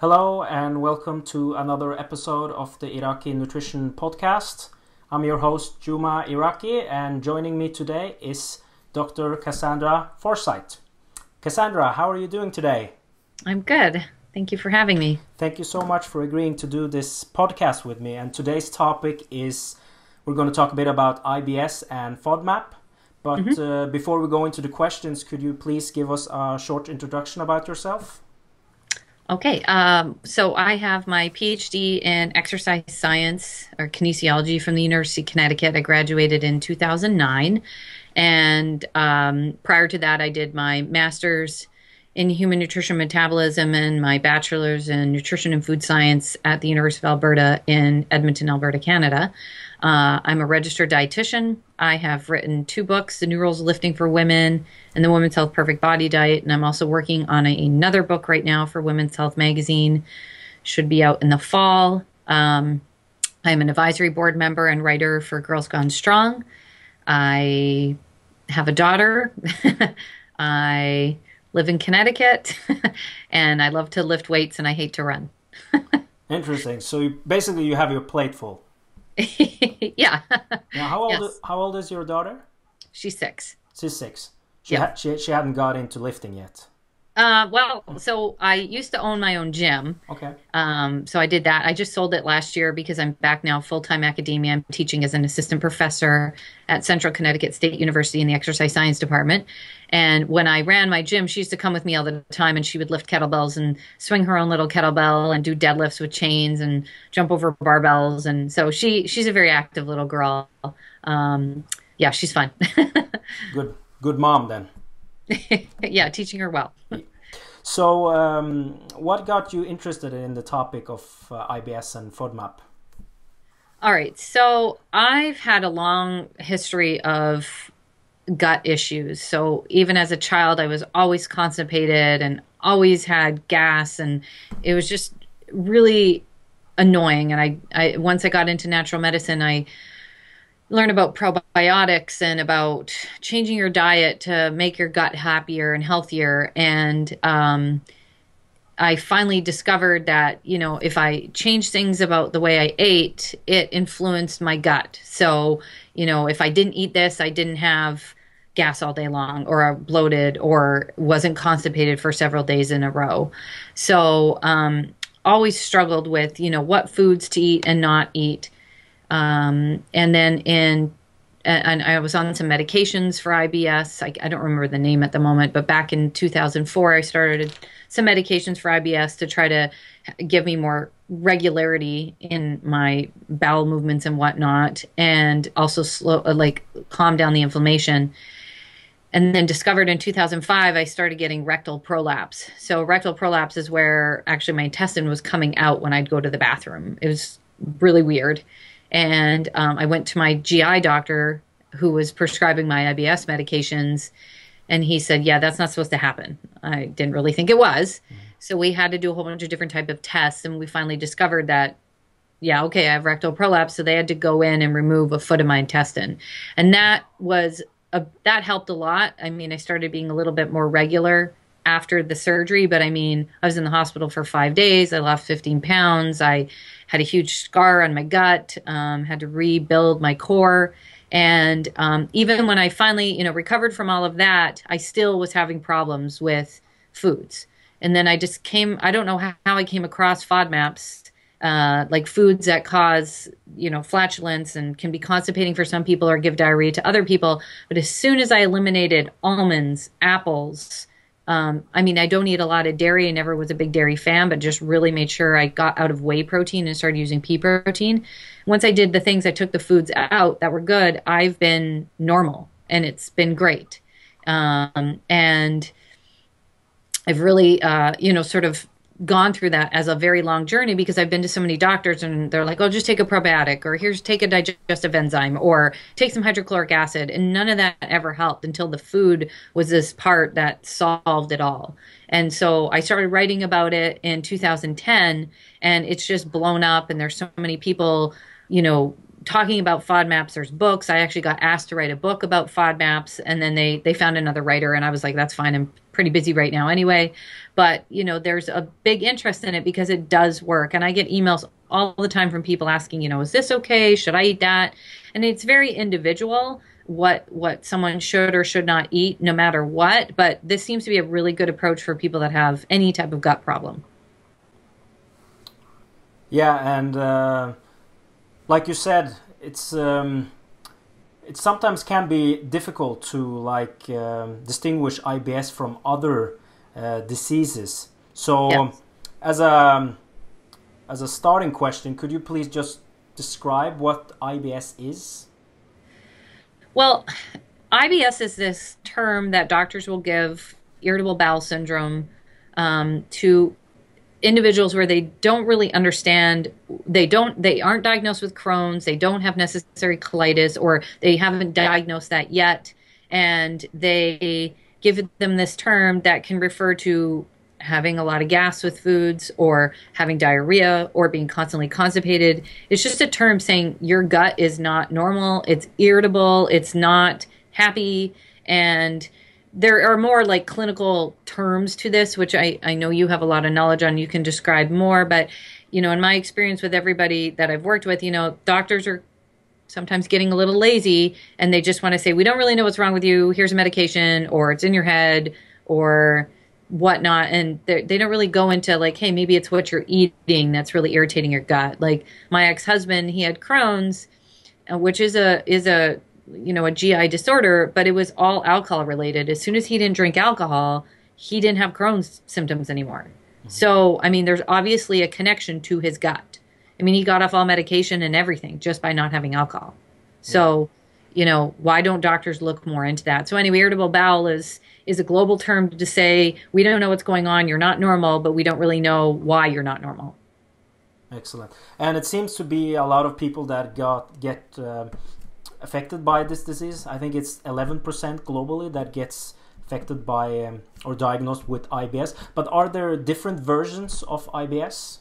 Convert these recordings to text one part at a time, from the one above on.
Hello and welcome to another episode of the Iraqi Nutrition Podcast. I'm your host Juma Iraqi and joining me today is Dr. Cassandra Forsyth. Cassandra, how are you doing today? I'm good. Thank you for having me. Thank you so much for agreeing to do this podcast with me. And today's topic is we're going to talk a bit about IBS and FODMAP. But mm-hmm. uh, before we go into the questions, could you please give us a short introduction about yourself? Okay, um, so I have my PhD in exercise science or kinesiology from the University of Connecticut. I graduated in 2009. And um, prior to that, I did my master's in human nutrition metabolism and my bachelor's in nutrition and food science at the University of Alberta in Edmonton, Alberta, Canada. Uh, I'm a registered dietitian. I have written two books, The New Rules of Lifting for Women and The Women's Health Perfect Body Diet. And I'm also working on a, another book right now for Women's Health Magazine. Should be out in the fall. Um, I'm an advisory board member and writer for Girls Gone Strong. I have a daughter. I live in Connecticut and I love to lift weights and I hate to run. Interesting. So basically, you have your plate full. yeah. Now, how old? Yes. How old is your daughter? She's six. She's six. She yeah. Ha- she she hadn't got into lifting yet. Uh, well, so I used to own my own gym. Okay. Um, so I did that. I just sold it last year because I'm back now full time academia. I'm teaching as an assistant professor at Central Connecticut State University in the exercise science department. And when I ran my gym, she used to come with me all the time and she would lift kettlebells and swing her own little kettlebell and do deadlifts with chains and jump over barbells. And so she she's a very active little girl. Um, yeah, she's fun. good good mom then. yeah, teaching her well. So, um, what got you interested in the topic of uh, IBS and FODMAP? All right, so I've had a long history of gut issues. So even as a child, I was always constipated and always had gas, and it was just really annoying. And I, I once I got into natural medicine, I learn about probiotics and about changing your diet to make your gut happier and healthier. And um, I finally discovered that, you know, if I changed things about the way I ate, it influenced my gut. So, you know, if I didn't eat this, I didn't have gas all day long or bloated or wasn't constipated for several days in a row. So, um, always struggled with, you know, what foods to eat and not eat. Um, and then in and I was on some medications for IBS. I, I, don't remember the name at the moment, but back in 2004, I started some medications for IBS to try to give me more regularity in my bowel movements and whatnot, and also slow, like calm down the inflammation. And then discovered in 2005, I started getting rectal prolapse. So rectal prolapse is where actually my intestine was coming out when I'd go to the bathroom. It was really weird and um, I went to my GI doctor who was prescribing my IBS medications, and he said, "Yeah, that's not supposed to happen." I didn't really think it was, mm-hmm. so we had to do a whole bunch of different type of tests, and we finally discovered that. Yeah, okay, I have rectal prolapse, so they had to go in and remove a foot of my intestine, and that was a, that helped a lot. I mean, I started being a little bit more regular after the surgery, but I mean, I was in the hospital for five days. I lost 15 pounds. I had a huge scar on my gut, um, had to rebuild my core. And um, even when I finally, you know, recovered from all of that, I still was having problems with foods. And then I just came, I don't know how, I came across FODMAPs, uh, like foods that cause, you know, flatulence and can be constipating for some people or give diarrhea to other people. But as soon as I eliminated almonds, apples, um, I mean, I don't eat a lot of dairy. I never was a big dairy fan, but just really made sure I got out of whey protein and started using pea protein. Once I did the things, I took the foods out that were good. I've been normal, and it's been great. Um, and I've really, uh, you know, sort of gone through that as a very long journey because I've been to so many doctors and they're like, oh, just take a probiotic or here's take a digestive enzyme or take some hydrochloric acid. And none of that ever helped until the food was this part that solved it all. And so I started writing about it in 2010 and it's just blown up and there's so many people, you know, talking about FODMAPs. There's books. I actually got asked to write a book about FODMAPs and then they, they found another writer and I was like, that's fine. I'm pretty busy right now anyway. But, you know, there's a big interest in it because it does work. And I get emails all the time from people asking, you know, is this okay? Should I eat that? And it's very individual what what someone should or should not eat no matter what but this seems to be a really good approach for people that have any type of gut problem yeah and uh, like you said it's um, it sometimes can be difficult to like um, distinguish IBS from other uh, diseases. So as a as a starting question could you please just describe what IBS is? Well, IBS is this term that doctors will give irritable bowel syndrome um, to individuals where they don't really understand they don't they aren't diagnosed with crohn's they don't have necessary colitis or they haven't diagnosed that yet and they give them this term that can refer to having a lot of gas with foods or having diarrhea or being constantly constipated. It's just a term saying your gut is not normal, it's irritable, it's not happy. And there are more like clinical terms to this, which I, I know you have a lot of knowledge on. You can describe more. But, you know, in my experience with everybody that I've worked with, you know, doctors are sometimes getting a little lazy and they just want to say, we don't really know what's wrong with you. Here's a medication, or it's in your head, or whatnot and they don't really go into like hey maybe it's what you're eating that's really irritating your gut like my ex-husband he had crohn's uh, which is a is a you know a gi disorder but it was all alcohol related. As soon as he didn't drink alcohol he didn't have crohn's symptoms anymore. Mm-hmm. so i mean there's obviously a connection to his gut. I mean he got off all medication and everything just by not having alcohol. So you know why don't doctors look more into that? So anyway irritable bowel is is a global term to say we don't know what's going on, you're not normal, but we don't really know why you're not normal. Excellent. And it seems to be a lot of people that got get uh, affected by this disease. I think it's 11% globally that gets affected by um, or diagnosed with IBS. But are there different versions of IBS?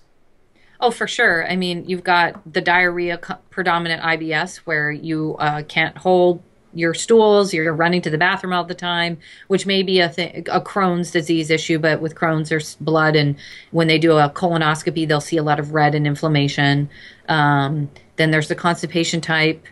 Oh, for sure. I mean, you've got the diarrhea predominant IBS where you uh, can't hold your stools, you're running to the bathroom all the time, which may be a a Crohn's disease issue. But with Crohn's, there's blood, and when they do a colonoscopy, they'll see a lot of red and inflammation. Um, then there's the constipation type.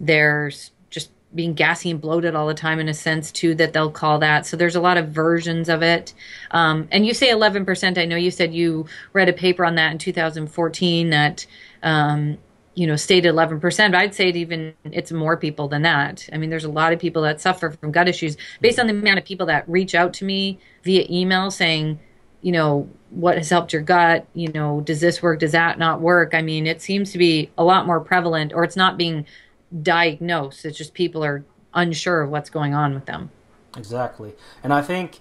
There's just being gassy and bloated all the time in a sense too that they'll call that. So there's a lot of versions of it. Um, and you say 11%. I know you said you read a paper on that in 2014 that. Um, you know, stated 11%, but I'd say it even it's more people than that. I mean, there's a lot of people that suffer from gut issues based on the amount of people that reach out to me via email saying, you know, what has helped your gut? You know, does this work? Does that not work? I mean, it seems to be a lot more prevalent or it's not being diagnosed. It's just people are unsure of what's going on with them. Exactly. And I think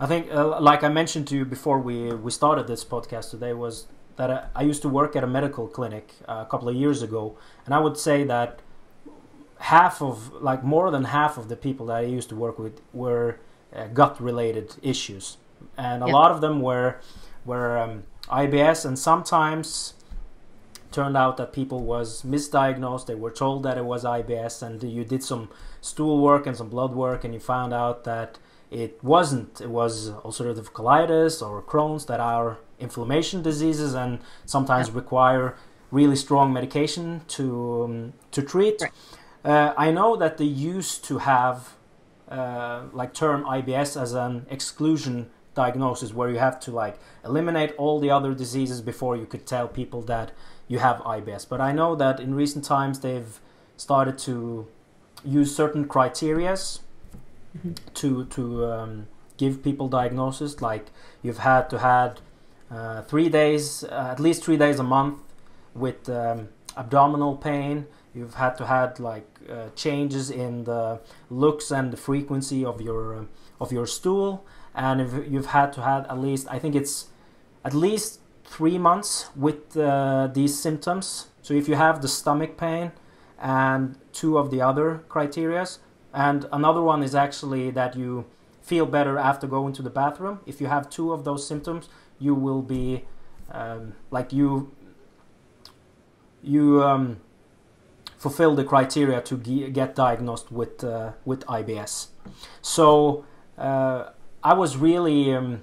I think uh, like I mentioned to you before we we started this podcast today was that I, I used to work at a medical clinic uh, a couple of years ago, and I would say that half of, like more than half of the people that I used to work with were uh, gut-related issues, and a lot of them were were um, IBS, and sometimes turned out that people was misdiagnosed. They were told that it was IBS, and you did some stool work and some blood work, and you found out that it wasn't. It was ulcerative colitis or Crohn's that are inflammation diseases and sometimes yeah. require really strong medication to um, to treat. Right. Uh, I know that they used to have uh, like term IBS as an exclusion diagnosis where you have to like eliminate all the other diseases before you could tell people that you have IBS. But I know that in recent times they've started to use certain criterias mm-hmm. to to um, give people diagnosis. Like you've had to had uh, three days, uh, at least three days a month, with um, abdominal pain. You've had to had like uh, changes in the looks and the frequency of your uh, of your stool, and if you've had to had at least I think it's at least three months with uh, these symptoms. So if you have the stomach pain and two of the other criterias, and another one is actually that you feel better after going to the bathroom. If you have two of those symptoms, you will be um, like you you um, fulfill the criteria to get diagnosed with uh, with IBS. So uh, I was really um,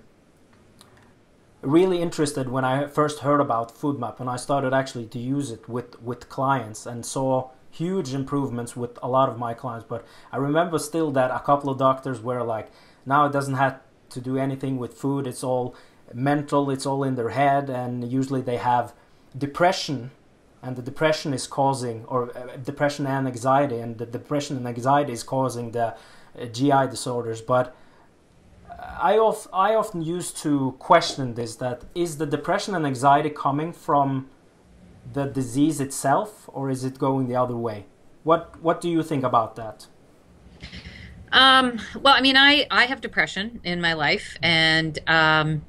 really interested when I first heard about FODMAP and I started actually to use it with with clients and saw huge improvements with a lot of my clients. But I remember still that a couple of doctors were like, now it doesn't have to do anything with food. It's all mental. It's all in their head, and usually they have depression and the depression is causing or uh, depression and anxiety and the depression and anxiety is causing the uh, GI disorders but I, of, I often used to question this that is the depression and anxiety coming from the disease itself or is it going the other way? What what do you think about that? Um, well i mean i i have depression in my life and um,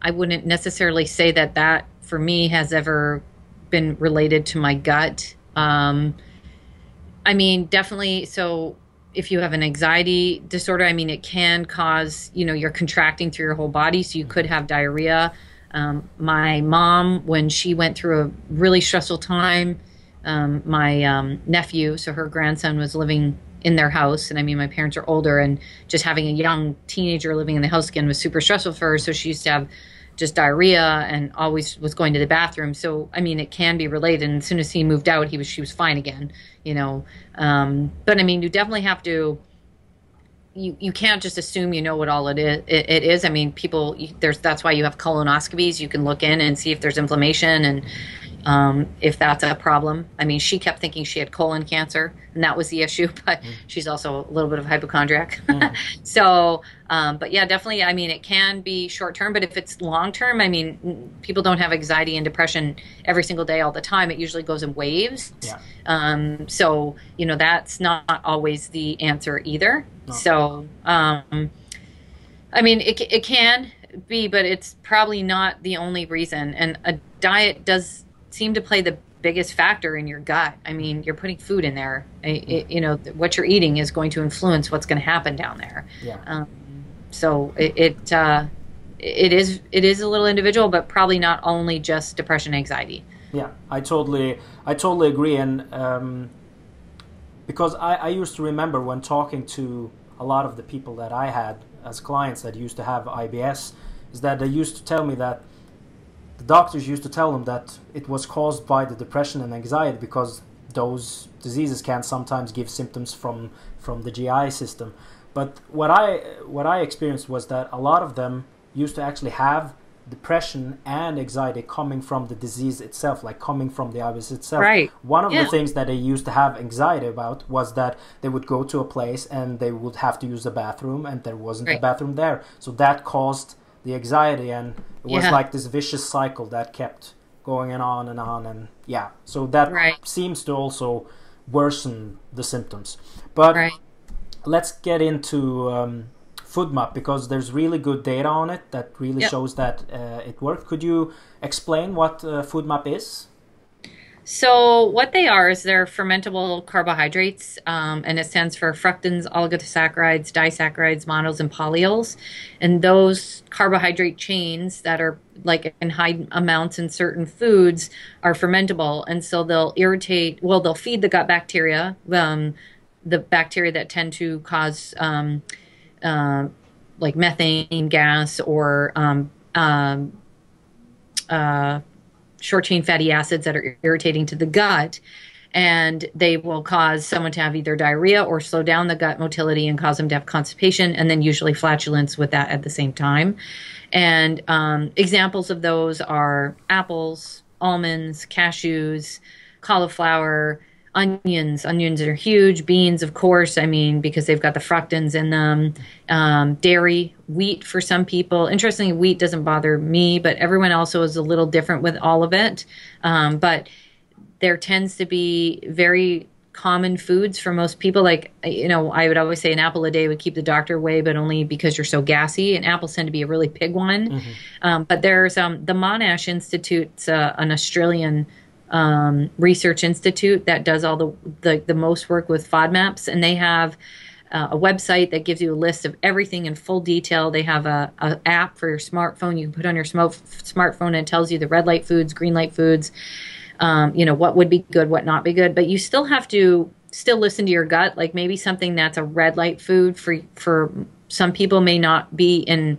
i wouldn't necessarily say that that for me has ever been related to my gut. Um, i mean definitely so if you have an anxiety disorder, I mean, it can cause, you know, you're contracting through your whole body. So you could have diarrhea. Um, my mom, when she went through a really stressful time, um, my um, nephew, so her grandson was living in their house. And I mean, my parents are older, and just having a young teenager living in the house again was super stressful for her. So she used to have just diarrhea and always was going to the bathroom. So I mean, it can be related. And as soon as he moved out, he was she was fine again. You know, um, but I mean, you definitely have to. You, you can't just assume you know what all it is. It, it is. I mean, people. There's that's why you have colonoscopies. You can look in and see if there's inflammation and um, if that's a problem. I mean, she kept thinking she had colon cancer, and that was the issue, but mm. she's also a little bit of hypochondriac. Mm. so, um, but yeah, definitely. I mean, it can be short term, but if it's long term, I mean, people don't have anxiety and depression every single day all the time. It usually goes in waves. Yeah. Um, so, you know, that's not always the answer either. No. So, um, I mean, it, it can be, but it's probably not the only reason. And a diet does seem to play the biggest factor in your gut. I mean, you're putting food in there. It, you know, what you're eating is going to influence what's going to happen down there. Yeah. Um, so it it, uh, it is it is a little individual, but probably not only just depression, anxiety. Yeah, I totally I totally agree, and um, because I, I used to remember when talking to a lot of the people that I had as clients that used to have IBS, is that they used to tell me that the doctors used to tell them that it was caused by the depression and anxiety because those diseases can sometimes give symptoms from from the GI system. But what I what I experienced was that a lot of them used to actually have depression and anxiety coming from the disease itself, like coming from the IBS itself. Right. One of yeah. the things that they used to have anxiety about was that they would go to a place and they would have to use the bathroom and there wasn't right. a bathroom there. So that caused the anxiety and it was yeah. like this vicious cycle that kept going and on and on and yeah so that right. seems to also worsen the symptoms but right. let's get into um, FODMAP because there's really good data on it that really yep. shows that uh, it worked could you explain what uh, FODMAP is so what they are is they're fermentable carbohydrates, um, and it stands for fructans, oligosaccharides, disaccharides, monos, and polyols. And those carbohydrate chains that are like in high amounts in certain foods are fermentable, and so they'll irritate. Well, they'll feed the gut bacteria, um, the bacteria that tend to cause um, uh, like methane gas or um, um, uh, short chain fatty acids that are irritating to the gut and they will cause someone to have either diarrhea or slow down the gut motility and cause them to have constipation and then usually flatulence with that at the same time. And um, examples of those are apples almonds cashews cauliflower onions. Onions are huge. Beans, of course. I mean, because they've got the fructans in them. Um, dairy, wheat for some people. Interestingly, wheat doesn't bother me, but everyone also is a little different with all of it. Um, but there tends to be very common foods for most people. Like, you know, I would always say an apple a day would keep the doctor away, but only because you're so gassy. And apples tend to be a really big one. Mm-hmm. Um, but there's um, the Monash Institute's uh, an Australian um, research institute that does all the, the, the most work with FODMAPs, and they have uh, a website that gives you a list of everything in full detail. They have a, a app for your smartphone you can put on your smartphone and it tells you the red light foods, green light foods, um, you know what would be good, what not be good. But you still have to still listen to your gut. Like maybe something that's a red light food for for some people may not be in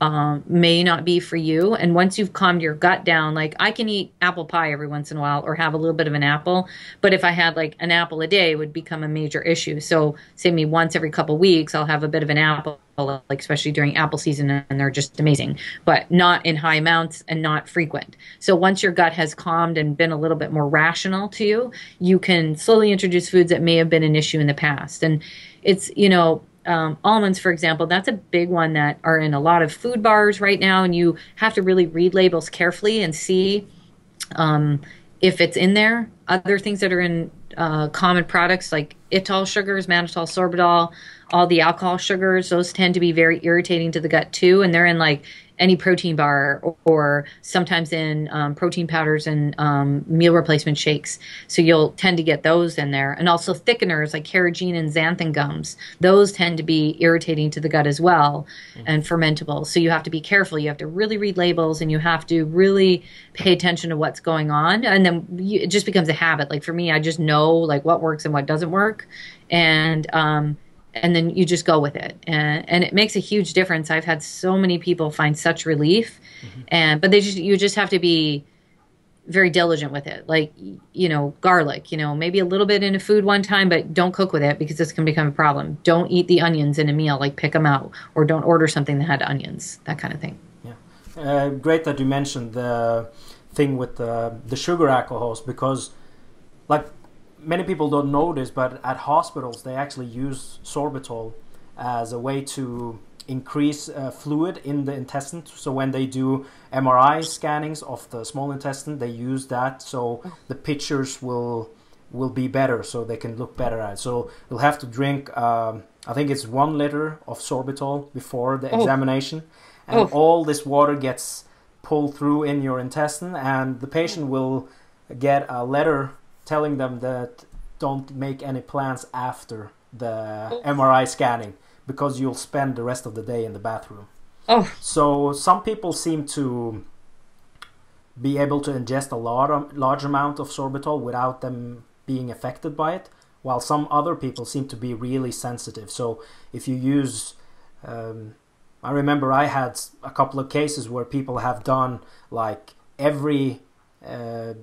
um, may not be for you. And once you've calmed your gut down, like I can eat apple pie every once in a while or have a little bit of an apple, but if I had like an apple a day, it would become a major issue. So, say me once every couple weeks, I'll have a bit of an apple, like especially during apple season, and they're just amazing, but not in high amounts and not frequent. So, once your gut has calmed and been a little bit more rational to you, you can slowly introduce foods that may have been an issue in the past. And it's, you know, um, almonds, for example, that's a big one that are in a lot of food bars right now, and you have to really read labels carefully and see um, if it's in there. Other things that are in uh, common products like ital sugars, mannitol, sorbitol, all the alcohol sugars, those tend to be very irritating to the gut too, and they're in like any protein bar or, or sometimes in um, protein powders and um, meal replacement shakes. So you'll tend to get those in there. And also thickeners like carrageenan and xanthan gums. Those tend to be irritating to the gut as well mm-hmm. and fermentable. So you have to be careful. You have to really read labels and you have to really pay attention to what's going on. And then you, it just becomes a habit. Like for me, I just know like what works and what doesn't work. And, um, and then you just go with it. And, and it makes a huge difference. I've had so many people find such relief mm-hmm. and but they just you just have to be very diligent with it. Like you know garlic you know maybe a little bit in a food one time but don't cook with it because this can become a problem. Don't eat the onions in a meal like pick them out or don't order something that had onions that kind of thing. Yeah. Uh, great that you mentioned the thing with the, the sugar alcohols because like many people don't know this, but at hospitals they actually use sorbitol as a way to increase uh, fluid in the intestine. So when they do MRI scannings of the small intestine, they use that so the pictures will will be better, so they can look better at. It. So you'll have to drink. Um, I think it's one liter of sorbitol before the oh. examination, and oh. all this water gets pulled through in your intestine, and the patient will get a letter telling them that don't make any plans after the oh. MRI scanning because you'll spend the rest of the day in the bathroom. Oh. So some people seem to be able to ingest a large, large amount of sorbitol without them being affected by it, while some other people seem to be really sensitive. So if you use, um, I remember I had a couple of cases where people have done like every uh,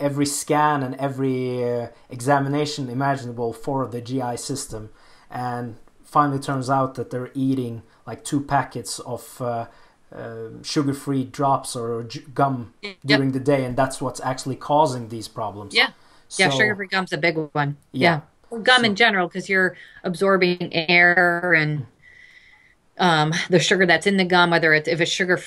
every scan and every uh, examination imaginable for the GI system, and finally turns out that they're eating like two packets of uh, uh, sugar-free drops or gum yep. during the day, and that's what's actually causing these problems. Yeah, so, yeah, sugar-free gum's a big one. Yeah, yeah. gum so, in general because you're absorbing air and um, the sugar that's in the gum, whether it's if it's sugar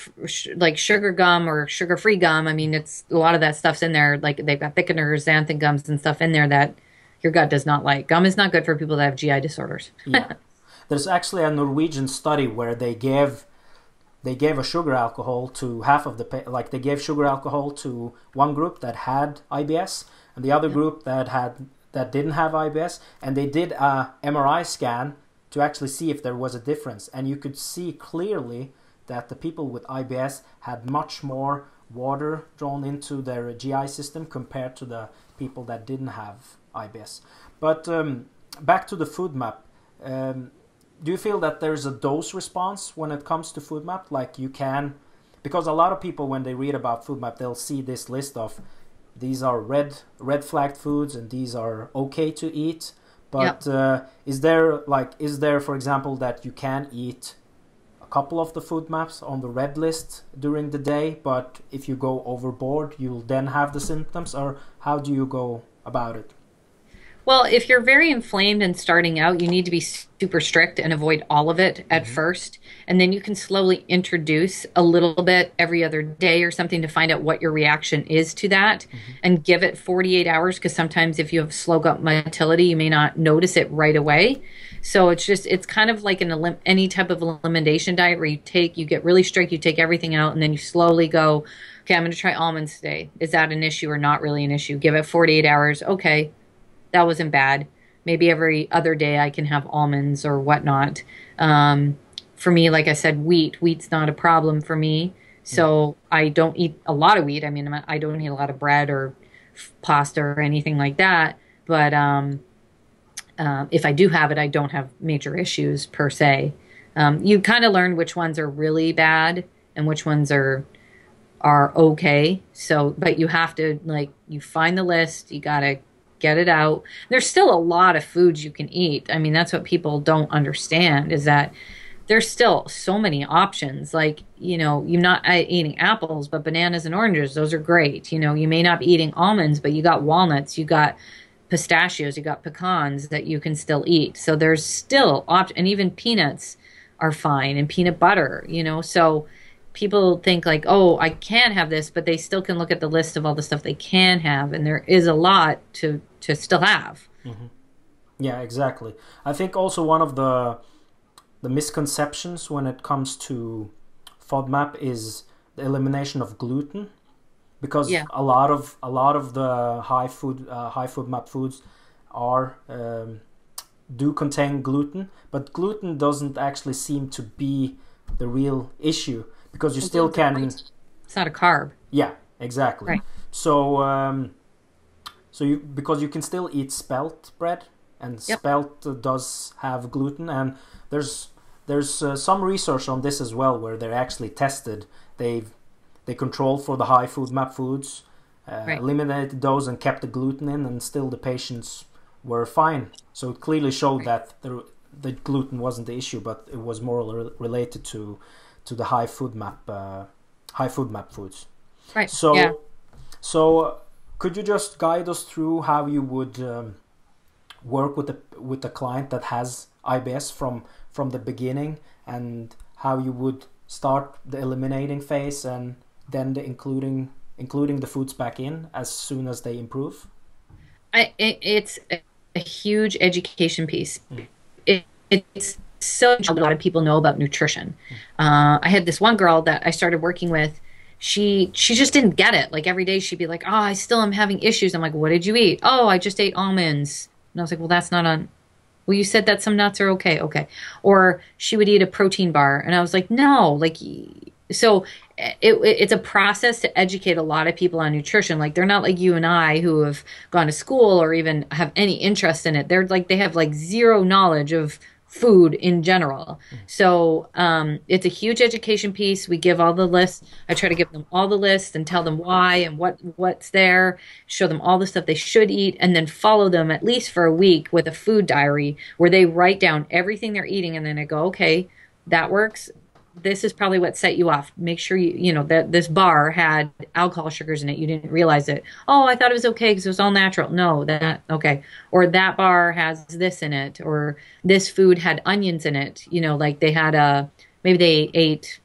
like sugar gum or sugar free gum. I mean, it's a lot of that stuff's in there. Like they've got thickeners, xanthan gums, and stuff in there that your gut does not like. Gum is not good for people that have GI disorders. yeah. There's actually a Norwegian study where they gave they gave a sugar alcohol to half of the like they gave sugar alcohol to one group that had IBS and the other group that had that didn't have IBS and they did a MRI scan to actually see if there was a difference. And you could see clearly that the people with IBS had much more water drawn into their GI system compared to the people that didn't have IBS. But um, back to the FODMAP. Um, do you feel that there's a dose response when it comes to FODMAP? Like you can, because a lot of people when they read about FODMAP, they'll see this list of these are red red flagged foods and these are okay to eat but yep. uh, is there like is there for example that you can eat a couple of the FODMAPs on the red list during the day, but if you go overboard, you'll then have the symptoms, or how do you go about it? Well, if you're very inflamed and starting out, you need to be super strict and avoid all of it at mm-hmm. first. And then you can slowly introduce a little bit every other day or something to find out what your reaction is to that mm-hmm. and give it 48 hours because sometimes if you have slow gut motility, you may not notice it right away. So it's just, it's kind of like an elim- any type of elimination diet where you take, you get really strict, you take everything out, and then you slowly go, okay, I'm going to try almonds today. Is that an issue or not really an issue? Give it 48 hours. Okay that wasn't bad. Maybe every other day I can have almonds or whatnot. Um, for me, like I said, wheat. Wheat's not a problem for me. So I don't eat a lot of wheat. I mean, I don't eat a lot of bread or pasta or anything like that. But um, uh, if I do have it, I don't have major issues per se. Um, you kind of learn which ones are really bad and which ones are are okay. So, but you have to like you find the list. You got to get it out. There's still a lot of foods you can eat. I mean, that's what people don't understand is that there's still so many options. Like, you know, you're not uh, eating apples, but bananas and oranges, those are great. You know, you may not be eating almonds, but you got walnuts, you got pistachios, you got pecans that you can still eat. So there's still op- and even peanuts are fine and peanut butter, you know. So people think like, "Oh, I can't have this," but they still can look at the list of all the stuff they can have and there is a lot to to still have. Mm-hmm. Yeah, exactly. I think also one of the the misconceptions when it comes to FODMAP is the elimination of gluten, because yeah. a lot of a lot of the high food uh, high FODMAP foods are um, do contain gluten, but gluten doesn't actually seem to be the real issue because you well, still can. It's not a carb. Yeah, exactly. Right. So. Um, so you because you can still eat spelt bread, and yep. spelt does have gluten, and there's there's uh, some research on this as well where they're actually tested. They've they controlled for the high FODMAP foods, uh, right. eliminated those and kept the gluten in, and still the patients were fine. So it clearly showed right. that the the gluten wasn't the issue, but it was more re- related to to the high FODMAP uh, high FODMAP foods. Right. So yeah. so could you just guide us through how you would um, work with the with the client that has IBS from from the beginning, and how you would start the eliminating phase and then the including including the foods back in as soon as they improve? I, it, it's a huge education piece. Mm. It, it's so a lot of people know about nutrition. Uh, I had this one girl that I started working with she she just didn't get it. Like every day she'd be like, "Oh, I still am having issues." I'm like, "What did you eat?" "Oh, I just ate almonds." And I was like, "Well, that's not on well you said that some nuts are okay okay or she would eat a protein bar and i was like no like so it, it, it's a process to educate a lot of people on nutrition like they're not like you and i who have gone to school or even have any interest in it they're like they have like zero knowledge of food in general. So um, it's a huge education piece. We give all the lists. I try to give them all the lists and tell them why and what what's there. Show them all the stuff they should eat, and then follow them at least for a week with a food diary where they write down everything they're eating, and then I go, okay, that works this is probably what set you off. Make sure you, you know, that this bar had alcohol sugars in it. You didn't realize it. Oh, I thought it was okay because it was all natural. No, that, okay. Or that bar has this in it, or this food had onions in it. You know, like they had a, maybe they ate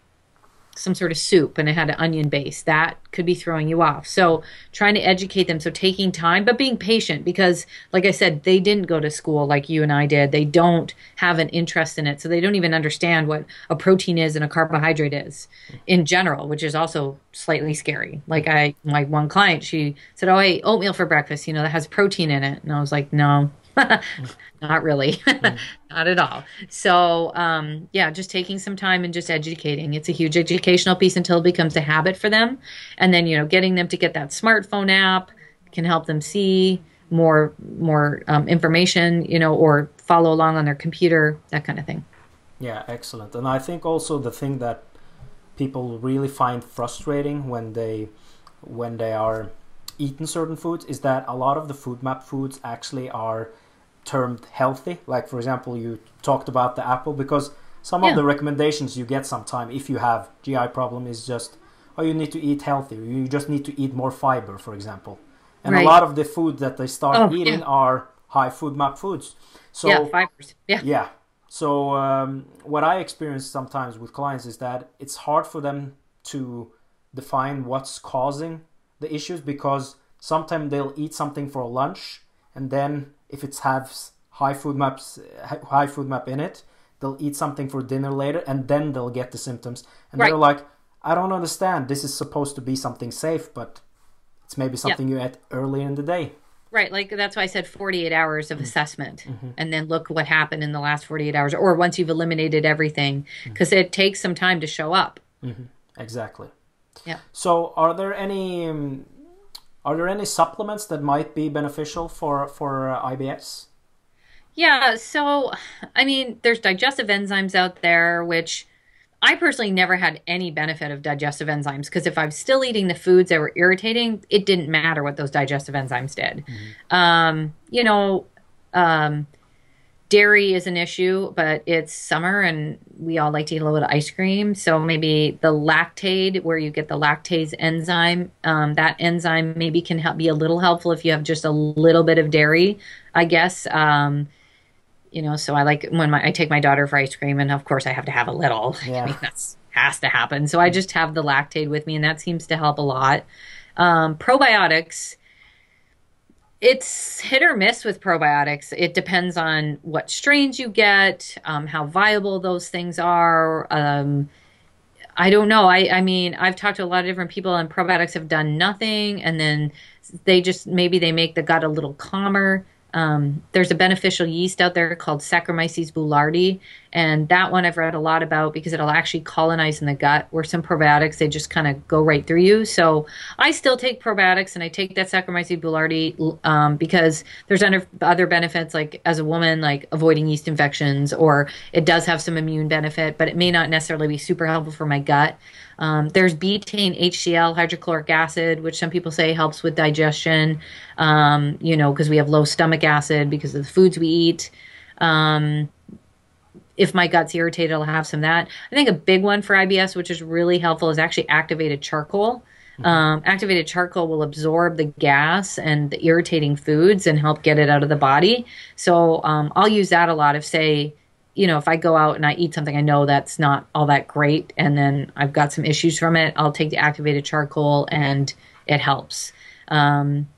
some sort of soup and it had an onion base that could be throwing you off. So trying to educate them so taking time but being patient because like i said they didn't go to school like you and i did. They don't have an interest in it so they don't even understand what a protein is and a carbohydrate is in general which is also slightly scary. Like i my one client she said oh i oatmeal for breakfast you know that has protein in it. And i was like no not really. Mm. not at all. So um, yeah just taking some time and just educating. It's a huge educational piece until it becomes a habit for them. And then you know getting them to get that smartphone app can help them see more more um, information you know or follow along on their computer that kind of thing. Yeah excellent. And i think also the thing that people really find frustrating when they when they are eating certain foods is that a lot of the FODMAP foods actually are termed healthy. Like for example, you talked about the apple because some yeah. of the recommendations you get sometime if you have GI problem is just oh you need to eat healthy. You just need to eat more fiber, for example. And right. a lot of the food that they start oh, eating yeah. are high FODMAP foods. So yeah, fibers. Yeah. Yeah. So um, what I experience sometimes with clients is that it's hard for them to define what's causing the issues because sometimes they'll eat something for lunch and then if it has high FODMAPs high FODMAP in it they'll eat something for dinner later and then they'll get the symptoms and right. they're like i don't understand this is supposed to be something safe but it's maybe something yep. you ate early in the day right like that's why i said 48 hours of mm-hmm. assessment mm-hmm. and then look what happened in the last 48 hours or once you've eliminated everything because mm-hmm. it takes some time to show up mm-hmm. exactly yeah so are there any um, are there any supplements that might be beneficial for for uh, IBS? Yeah, so I mean, there's digestive enzymes out there, which I personally never had any benefit of digestive enzymes because if I'm still eating the foods that were irritating, it didn't matter what those digestive enzymes did. Mm-hmm. Um, you know, um, dairy is an issue, but it's summer and we all like to eat a little bit of ice cream. So maybe the Lactaid, where you get the lactase enzyme, um, that enzyme maybe can help be a little helpful if you have just a little bit of dairy, I guess. Um, you know, so I like when my, I take my daughter for ice cream, and of course I have to have a little. Yeah. I mean, that's has to happen. So I just have the Lactaid with me, and that seems to help a lot. Um, probiotics, it's hit or miss with probiotics. It depends on what strains you get, um, how viable those things are. Um, I don't know. I, I mean, I've talked to a lot of different people, and probiotics have done nothing, and then they just maybe they make the gut a little calmer. Um, there's a beneficial yeast out there called Saccharomyces boulardii, and that one I've read a lot about because it'll actually colonize in the gut. Where some probiotics they just kind of go right through you. So I still take probiotics, and I take that Saccharomyces boulardii um, because there's other other benefits, like as a woman, like avoiding yeast infections, or it does have some immune benefit, but it may not necessarily be super helpful for my gut. Um, there's betaine HCl, hydrochloric acid, which some people say helps with digestion, um, you know, because we have low stomach acid because of the foods we eat. Um, if my gut's irritated, I'll have some of that. I think a big one for IBS, which is really helpful, is actually activated charcoal. Mm-hmm. Um, activated charcoal will absorb the gas and the irritating foods and help get it out of the body. So um, I'll use that a lot. If say you know, if I go out and I eat something I know that's not all that great and then I've got some issues from it, I'll take the activated charcoal and it helps. Um,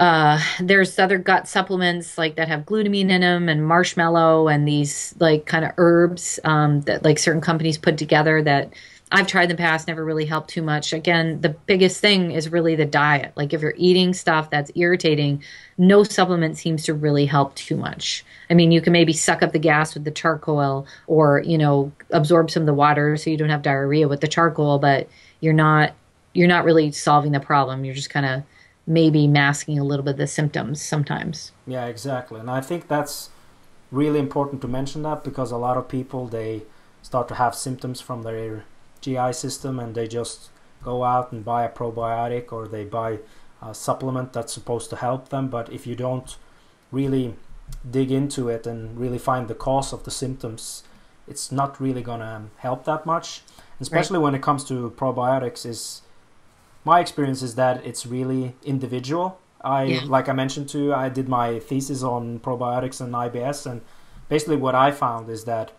uh, there's other gut supplements like that have glutamine in them and marshmallow and these like kind of herbs um, that like certain companies put together that I've tried in the past, never really helped too much. Again, the biggest thing is really the diet. Like if you're eating stuff that's irritating, no supplement seems to really help too much. I mean, you can maybe suck up the gas with the charcoal or, you know, absorb some of the water so you don't have diarrhea with the charcoal, but you're not you're not really solving the problem. You're just kind of maybe masking a little bit of the symptoms sometimes. Yeah, exactly. And I think that's really important to mention that because a lot of people they start to have symptoms from their GI system and they just go out and buy a probiotic or they buy a supplement that's supposed to help them. But if you don't really dig into it and really find the cause of the symptoms, it's not really gonna help that much. Especially right. when it comes to probiotics, is my experience is that it's really individual. I yeah. like I mentioned to you, I did my thesis on probiotics and IBS, and basically what I found is that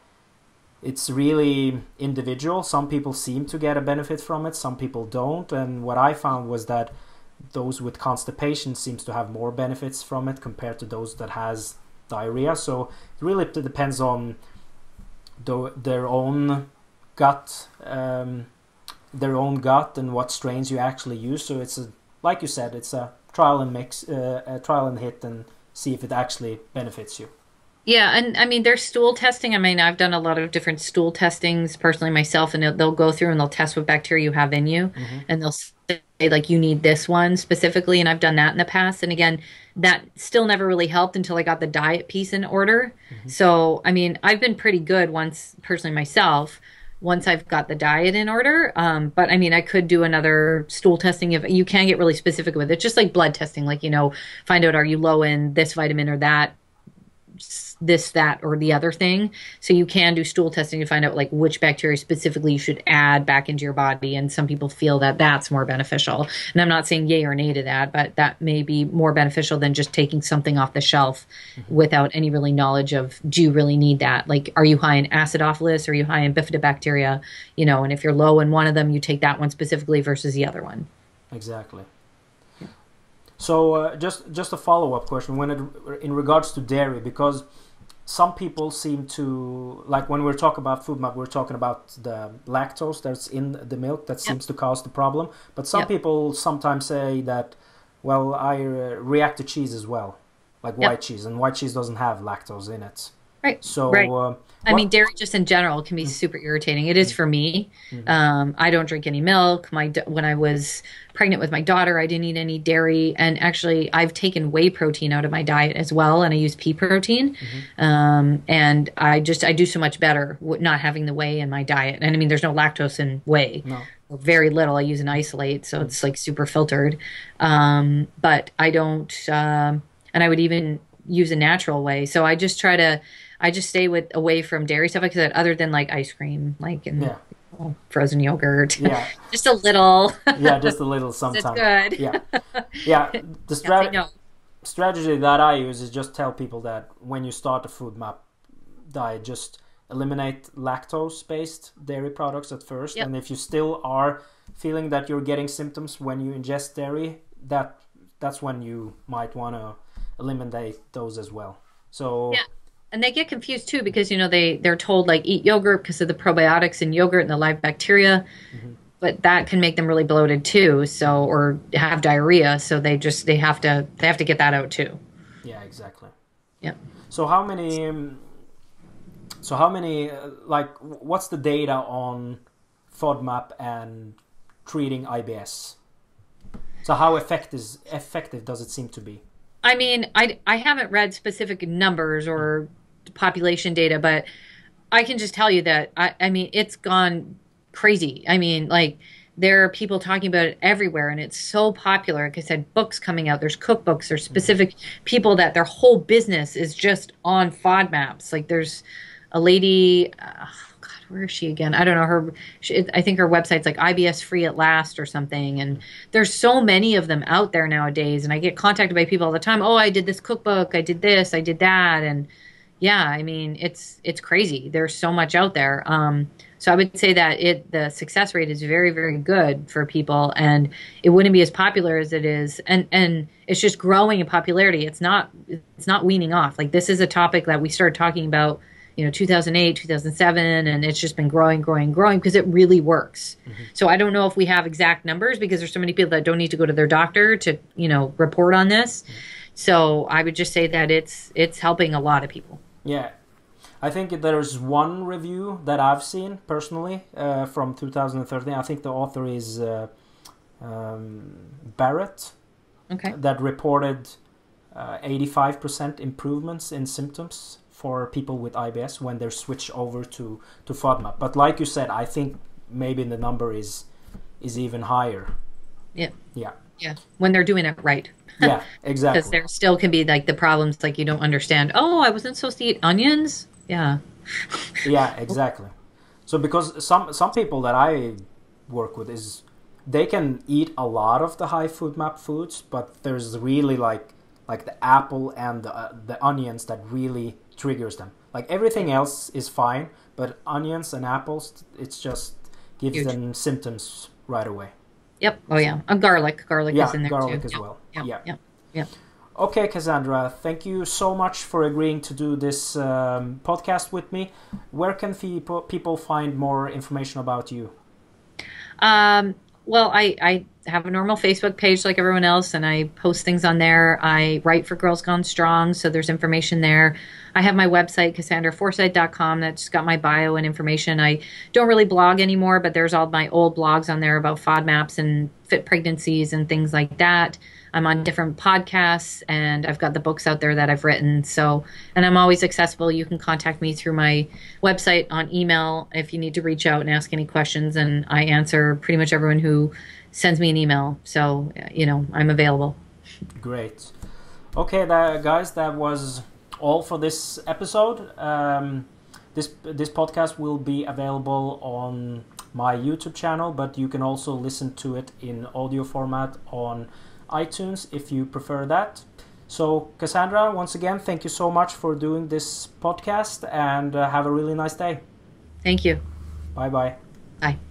it's really individual. Some people seem to get a benefit from it, some people don't. And what I found was that those with constipation seems to have more benefits from it compared to those that has diarrhea. So it really depends on the, their own gut, um, their own gut, and what strains you actually use. So it's a, like you said, it's a trial and mix, uh, a trial and hit, and see if it actually benefits you. Yeah, and I mean, there's stool testing. I mean, I've done a lot of different stool testings personally myself, and they'll go through and they'll test what bacteria you have in you, mm-hmm. and they'll say like you need this one specifically. And I've done that in the past, and again, that still never really helped until I got the diet piece in order. Mm-hmm. So, I mean, I've been pretty good once personally myself once I've got the diet in order. Um, but I mean, I could do another stool testing if you can get really specific with it, just like blood testing, like, you know, find out are you low in this vitamin or that this, that, or the other thing. So you can do stool testing to find out like which bacteria specifically you should add back into your body. And some people feel that that's more beneficial. And I'm not saying yay or nay to that, but that may be more beneficial than just taking something off the shelf mm-hmm. without any really knowledge of do you really need that? Like, are you high in acidophilus? Are you high in bifidobacteria? You know, and if you're low in one of them, you take that one specifically versus the other one. Exactly. So uh, just just a follow up question when it in regards to dairy because some people seem to like when we're talking about FODMAP we're talking about the lactose that's in the milk that seems to cause the problem. But some people sometimes say that well I uh, react to cheese as well like white cheese and white cheese doesn't have lactose in it. Right. So right. Uh, I mean, dairy just in general can be super irritating. It is for me. Um, I don't drink any milk. My when I was pregnant with my daughter, I didn't eat any dairy, and actually, I've taken whey protein out of my diet as well, and I use pea protein. Um, and I just I do so much better not having the whey in my diet. And I mean, there's no lactose in whey. No. Very little. I use an isolate, so it's like super filtered. Um, but I don't, um, and I would even use a natural whey. So I just try to I just stay with away from dairy stuff like that, other than like ice cream, like and Yeah. frozen yogurt. Yeah. just a little. Yeah, just a little sometimes. good. Yeah, yeah. The strategy no. strategy that I use is just tell people that when you start a FODMAP diet, just eliminate lactose based dairy products at first, Yep. and if you still are feeling that you're getting symptoms when you ingest dairy, that that's when you might want to eliminate those as well. So Yeah. And they get confused too because you know they they're told like eat yogurt because of the probiotics in yogurt and the live bacteria, but that can make them really bloated too. So or have diarrhea. So they just they have to they have to get that out too. Yeah, exactly. yeah So how many? So how many? Uh, like, what's the data on FODMAP and treating IBS? So how effective is effective does it seem to be? I mean, I I haven't read specific numbers or population data, but I can just tell you that I I mean it's gone crazy. I mean, like there are people talking about it everywhere, and it's so popular. Like I said, books coming out. There's cookbooks. There's specific people that their whole business is just on FODMAPs. Like there's a lady. Uh, God, where is she again? I don't know her. She, I think her website's like IBS free at last or something. And there's so many of them out there nowadays. And I get contacted by people all the time. Oh, I did this cookbook. I did this. I did that. And yeah, I mean, it's it's crazy. There's so much out there. Um, so I would say that it the success rate is very very good for people, and it wouldn't be as popular as it is, and and it's just growing in popularity. It's not it's not weaning off. Like this is a topic that we started talking about, you know, 2008, 2007, and it's just been growing, growing, growing because it really works. So I don't know if we have exact numbers because there's so many people that don't need to go to their doctor to you know report on this. So I would just say that it's it's helping a lot of people. Yeah, I think there's one review that I've seen personally uh, from 2013. I think the author is uh, um, Barrett Okay. that reported uh, 85% improvements in symptoms for people with IBS when they're switched over to to FODMAP. But like you said, I think maybe the number is is even higher. Yeah. Yeah. Yeah. When they're doing it right. Yeah, exactly. Because there still can be like the problems like you don't understand. Oh, I wasn't supposed to eat onions. Yeah. yeah, exactly. So because some some people that I work with is they can eat a lot of the high FODMAP foods, but there's really like like the apple and the, uh, the onions that really triggers them. Like everything else is fine, but onions and apples, it's just gives Huge. them symptoms right away. Yep. Oh yeah. A garlic. Garlic Yeah, is in there garlic too. as Yep. well. Yep. Yeah. Yep. Yep. Okay, Cassandra, thank you so much for agreeing to do this um, podcast with me. Where can people people find more information about you? Um, well, I, I have a normal Facebook page like everyone else, and I post things on there. I write for Girls Gone Strong, so there's information there. I have my website, CassandraForsyth.com, that's got my bio and information. I don't really blog anymore, but there's all my old blogs on there about FODMAPs and fit pregnancies and things like that. I'm on different podcasts, and I've got the books out there that I've written. So, and I'm always accessible. You can contact me through my website on email if you need to reach out and ask any questions, and I answer pretty much everyone who sends me an email. So, you know, I'm available. Great. Okay, that, guys, that was all for this episode. Um, this this podcast will be available on my YouTube channel, but you can also listen to it in audio format on iTunes if you prefer that. So, Cassandra, once again, thank you so much for doing this podcast and uh, have a really nice day. Thank you. Bye bye. Bye.